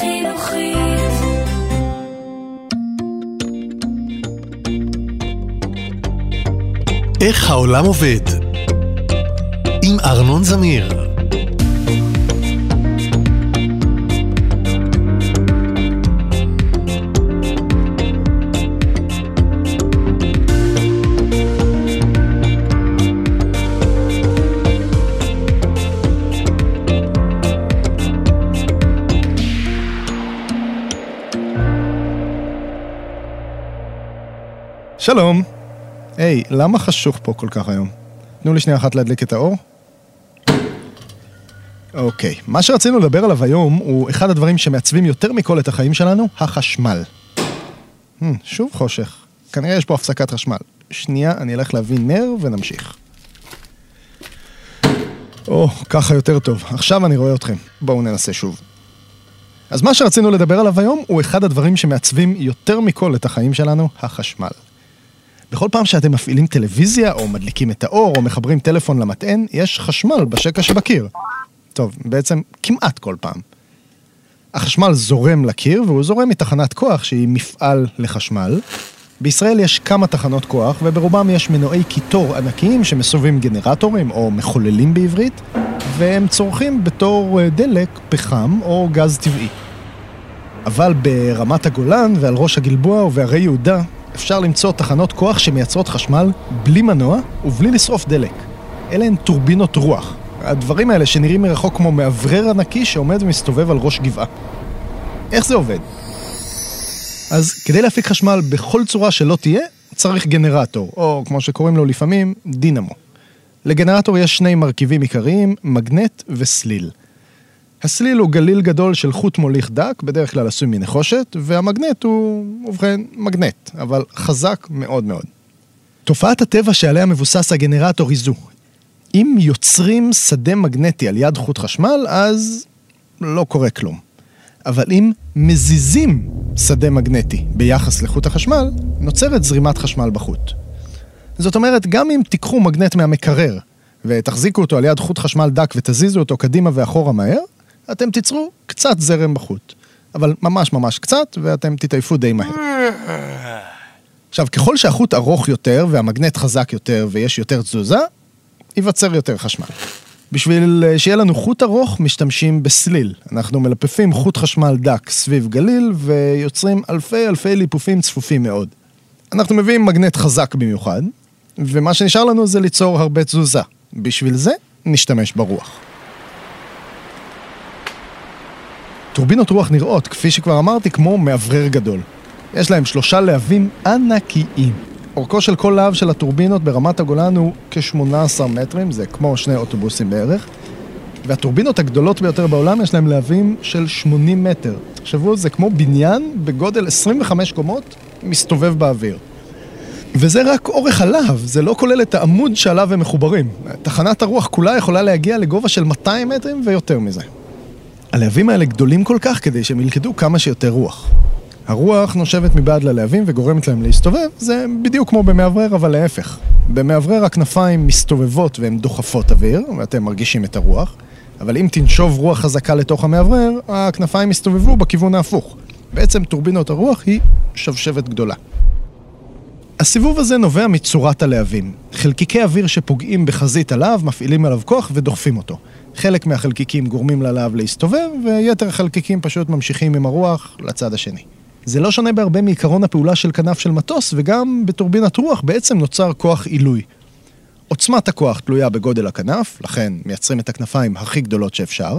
חינוכית. איך העולם עובד? עם ארנון זמיר. שלום. היי, למה חשוך פה כל כך היום? תנו לי שנייה אחת להדליק את האור. אוקיי, מה שרצינו לדבר עליו היום הוא אחד הדברים שמעצבים יותר מכל את החיים שלנו, החשמל. Hmm, שוב חושך. כנראה יש פה הפסקת חשמל. שנייה, אני אלך להביא נר ונמשיך. או, ככה יותר טוב. עכשיו אני רואה אתכם. בואו ננסה שוב. אז מה שרצינו לדבר עליו היום הוא אחד הדברים שמעצבים יותר מכל את החיים שלנו, החשמל. בכל פעם שאתם מפעילים טלוויזיה, או מדליקים את האור, או מחברים טלפון למטען, יש חשמל בשקע שבקיר. טוב, בעצם כמעט כל פעם. החשמל זורם לקיר, והוא זורם מתחנת כוח שהיא מפעל לחשמל. בישראל יש כמה תחנות כוח, וברובם יש מנועי קיטור ענקיים שמסובבים גנרטורים, או מחוללים בעברית, והם צורכים בתור אה, דלק, פחם או גז טבעי. אבל ברמת הגולן ועל ראש הגלבוע ובהרי יהודה אפשר למצוא תחנות כוח שמייצרות חשמל בלי מנוע ובלי לשרוף דלק. אלה הן טורבינות רוח. הדברים האלה שנראים מרחוק כמו מאוורר ענקי שעומד ומסתובב על ראש גבעה. איך זה עובד? אז כדי להפיק חשמל בכל צורה שלא תהיה, צריך גנרטור, או כמו שקוראים לו לפעמים, דינמו. לגנרטור יש שני מרכיבים עיקריים, מגנט וסליל. הסליל הוא גליל גדול של חוט מוליך דק, בדרך כלל עשוי מנחושת, והמגנט הוא, ובכן, מגנט, אבל חזק מאוד מאוד. תופעת הטבע שעליה מבוסס הגנרטור היא זו. אם יוצרים שדה מגנטי על יד חוט חשמל, אז לא קורה כלום. אבל אם מזיזים שדה מגנטי ביחס לחוט החשמל, נוצרת זרימת חשמל בחוט. זאת אומרת, גם אם תיקחו מגנט מהמקרר ותחזיקו אותו על יד חוט חשמל דק ותזיזו אותו קדימה ואחורה מהר, אתם תיצרו קצת זרם בחוט. אבל ממש ממש קצת, ואתם תתעייפו די מהר. עכשיו, ככל שהחוט ארוך יותר והמגנט חזק יותר ויש יותר תזוזה, ייווצר יותר חשמל. בשביל אה, שיהיה לנו חוט ארוך, משתמשים בסליל. אנחנו מלפפים חוט חשמל דק סביב גליל ויוצרים אלפי אלפי ליפופים צפופים מאוד. אנחנו מביאים מגנט חזק במיוחד, ומה שנשאר לנו זה ליצור הרבה תזוזה. בשביל זה נשתמש ברוח. טורבינות רוח נראות, כפי שכבר אמרתי, כמו מאוורר גדול. יש להם שלושה להבים ענקיים. אורכו של כל להב של הטורבינות ברמת הגולן הוא כ-18 מטרים, זה כמו שני אוטובוסים בערך. והטורבינות הגדולות ביותר בעולם יש להם להבים של 80 מטר. תחשבו, זה כמו בניין בגודל 25 קומות, מסתובב באוויר. וזה רק אורך הלהב, זה לא כולל את העמוד שעליו הם מחוברים. תחנת הרוח כולה יכולה להגיע לגובה של 200 מטרים ויותר מזה. הלהבים האלה גדולים כל כך כדי שהם ילכדו כמה שיותר רוח. הרוח נושבת מבעד ללהבים וגורמת להם להסתובב, זה בדיוק כמו במאוורר, אבל להפך. במאוורר הכנפיים מסתובבות והן דוחפות אוויר, ואתם מרגישים את הרוח, אבל אם תנשוב רוח חזקה לתוך המאוורר, הכנפיים יסתובבו בכיוון ההפוך. בעצם טורבינות הרוח היא שבשבת גדולה. הסיבוב הזה נובע מצורת הלהבים. חלקיקי אוויר שפוגעים בחזית הלהב מפעילים עליו כוח ודוחפים אותו. חלק מהחלקיקים גורמים ללהב להסתובב, ויתר החלקיקים פשוט ממשיכים עם הרוח לצד השני. זה לא שונה בהרבה מעיקרון הפעולה של כנף של מטוס, וגם בטורבינת רוח בעצם נוצר כוח עילוי. עוצמת הכוח תלויה בגודל הכנף, לכן מייצרים את הכנפיים הכי גדולות שאפשר,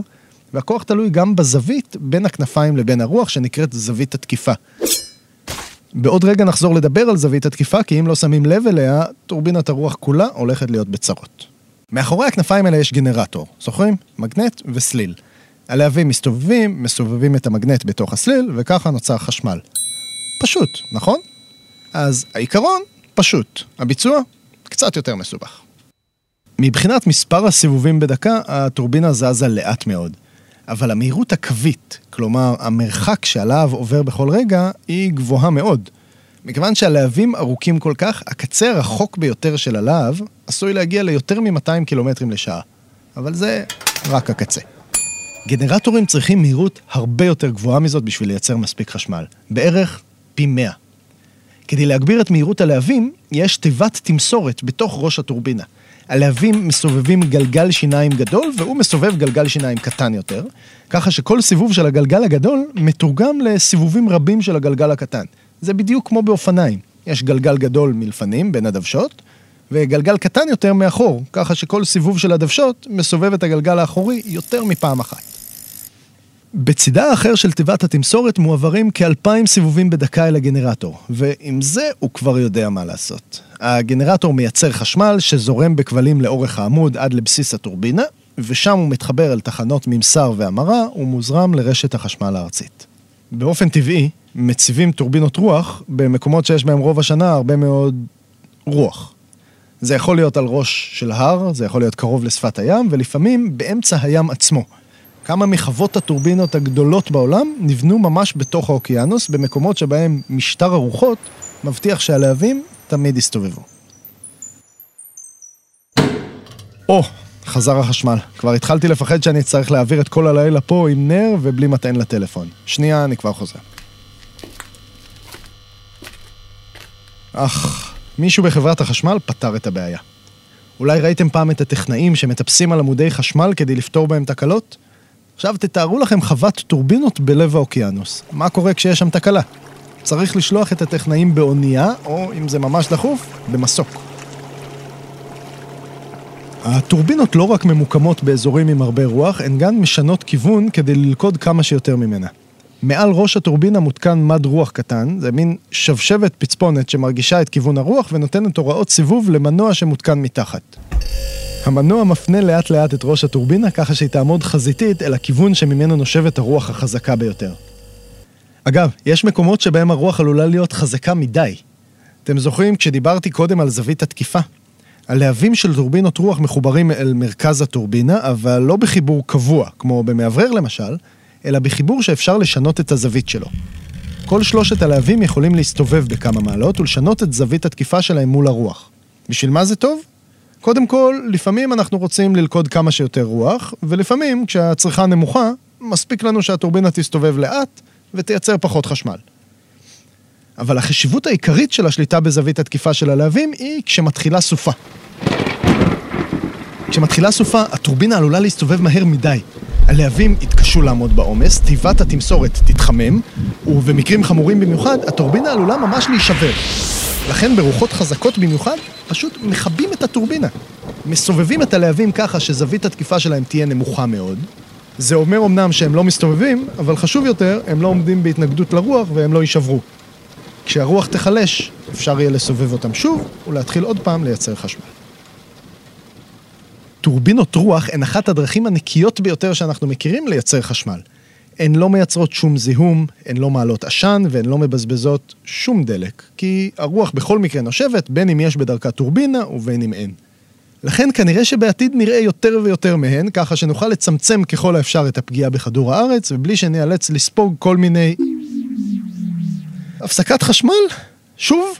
והכוח תלוי גם בזווית בין הכנפיים לבין הרוח, שנקראת זווית התקיפה. בעוד רגע נחזור לדבר על זווית התקיפה, כי אם לא שמים לב אליה, טורבינת הרוח כולה הולכת להיות בצרות. מאחורי הכנפיים האלה יש גנרטור, זוכרים? מגנט וסליל. הלהבים מסתובבים, מסובבים את המגנט בתוך הסליל, וככה נוצר חשמל. פשוט, נכון? אז העיקרון, פשוט. הביצוע, קצת יותר מסובך. מבחינת מספר הסיבובים בדקה, הטורבינה זזה לאט מאוד. אבל המהירות הקווית, כלומר המרחק שהלהב עובר בכל רגע, היא גבוהה מאוד. מכיוון שהלהבים ארוכים כל כך, הקצה הרחוק ביותר של הלהב עשוי להגיע ליותר מ-200 קילומטרים לשעה. אבל זה רק הקצה. גנרטורים צריכים מהירות הרבה יותר גבוהה מזאת בשביל לייצר מספיק חשמל, בערך פי 100. כדי להגביר את מהירות הלהבים, יש תיבת תמסורת בתוך ראש הטורבינה. הלהבים מסובבים גלגל שיניים גדול, והוא מסובב גלגל שיניים קטן יותר, ככה שכל סיבוב של הגלגל הגדול מתורגם לסיבובים רבים של הגלגל הקטן. זה בדיוק כמו באופניים. יש גלגל גדול מלפנים, בין הדוושות, וגלגל קטן יותר מאחור, ככה שכל סיבוב של הדוושות מסובב את הגלגל האחורי יותר מפעם אחת. בצידה האחר של תיבת התמסורת מועברים כאלפיים סיבובים בדקה אל הגנרטור, ועם זה הוא כבר יודע מה לעשות. הגנרטור מייצר חשמל שזורם בכבלים לאורך העמוד עד לבסיס הטורבינה, ושם הוא מתחבר אל תחנות ממסר והמרה ומוזרם לרשת החשמל הארצית. באופן טבעי, מציבים טורבינות רוח במקומות שיש בהם רוב השנה הרבה מאוד רוח. זה יכול להיות על ראש של הר, זה יכול להיות קרוב לשפת הים, ולפעמים באמצע הים עצמו. כמה מחוות הטורבינות הגדולות בעולם נבנו ממש בתוך האוקיינוס, במקומות שבהם משטר הרוחות מבטיח שהלהבים תמיד יסתובבו. או, חזר החשמל. כבר התחלתי לפחד שאני אצטרך להעביר את כל הלילה פה עם נר ובלי מטען לטלפון. שנייה, אני כבר חוזר. אך, מישהו בחברת החשמל פתר את הבעיה. אולי ראיתם פעם את הטכנאים שמטפסים על עמודי חשמל כדי לפתור בהם תקלות? עכשיו תתארו לכם חוות טורבינות בלב האוקיינוס. מה קורה כשיש שם תקלה? צריך לשלוח את הטכנאים באונייה, או אם זה ממש דחוף, במסוק. הטורבינות לא רק ממוקמות באזורים עם הרבה רוח, הן גם משנות כיוון כדי ללכוד כמה שיותר ממנה. מעל ראש הטורבינה מותקן מד רוח קטן, זה מין שבשבת פצפונת שמרגישה את כיוון הרוח ונותנת הוראות סיבוב למנוע שמותקן מתחת. המנוע מפנה לאט לאט את ראש הטורבינה ככה שהיא תעמוד חזיתית אל הכיוון שממנו נושבת הרוח החזקה ביותר. אגב, יש מקומות שבהם הרוח עלולה להיות חזקה מדי. אתם זוכרים כשדיברתי קודם על זווית התקיפה? הלהבים של טורבינות רוח מחוברים אל מרכז הטורבינה, אבל לא בחיבור קבוע, כמו במאוורר למשל, אלא בחיבור שאפשר לשנות את הזווית שלו. כל שלושת הלהבים יכולים להסתובב בכמה מעלות ולשנות את זווית התקיפה שלהם מול הרוח. בשביל מה זה טוב? קודם כל, לפעמים אנחנו רוצים ללכוד כמה שיותר רוח, ולפעמים, כשהצריכה נמוכה, מספיק לנו שהטורבינה תסתובב לאט ותייצר פחות חשמל. אבל החשיבות העיקרית של השליטה בזווית התקיפה של הלהבים היא כשמתחילה סופה. כשמתחילה סופה, הטורבינה עלולה להסתובב מהר מדי. הלהבים יתקשו לעמוד בעומס, תיבת התמסורת תתחמם, ובמקרים חמורים במיוחד, הטורבינה עלולה ממש להישבר. לכן ברוחות חזקות במיוחד, פשוט מכבים את הטורבינה. מסובבים את הלהבים ככה שזווית התקיפה שלהם תהיה נמוכה מאוד. זה אומר אמנם שהם לא מסתובבים, אבל חשוב יותר, הם לא עומדים בהתנגדות לרוח והם לא יישברו. כשהרוח תיחלש, אפשר יהיה לסובב אותם שוב ולהתחיל עוד פעם לייצר חשמל. טורבינות רוח הן אחת הדרכים הנקיות ביותר שאנחנו מכירים לייצר חשמל. הן לא מייצרות שום זיהום, הן לא מעלות עשן והן לא מבזבזות שום דלק, כי הרוח בכל מקרה נושבת, בין אם יש בדרכה טורבינה ובין אם אין. לכן כנראה שבעתיד נראה יותר ויותר מהן, ככה שנוכל לצמצם ככל האפשר את הפגיעה בכדור הארץ, ובלי שניאלץ לספוג כל מיני... הפסקת חשמל? שוב?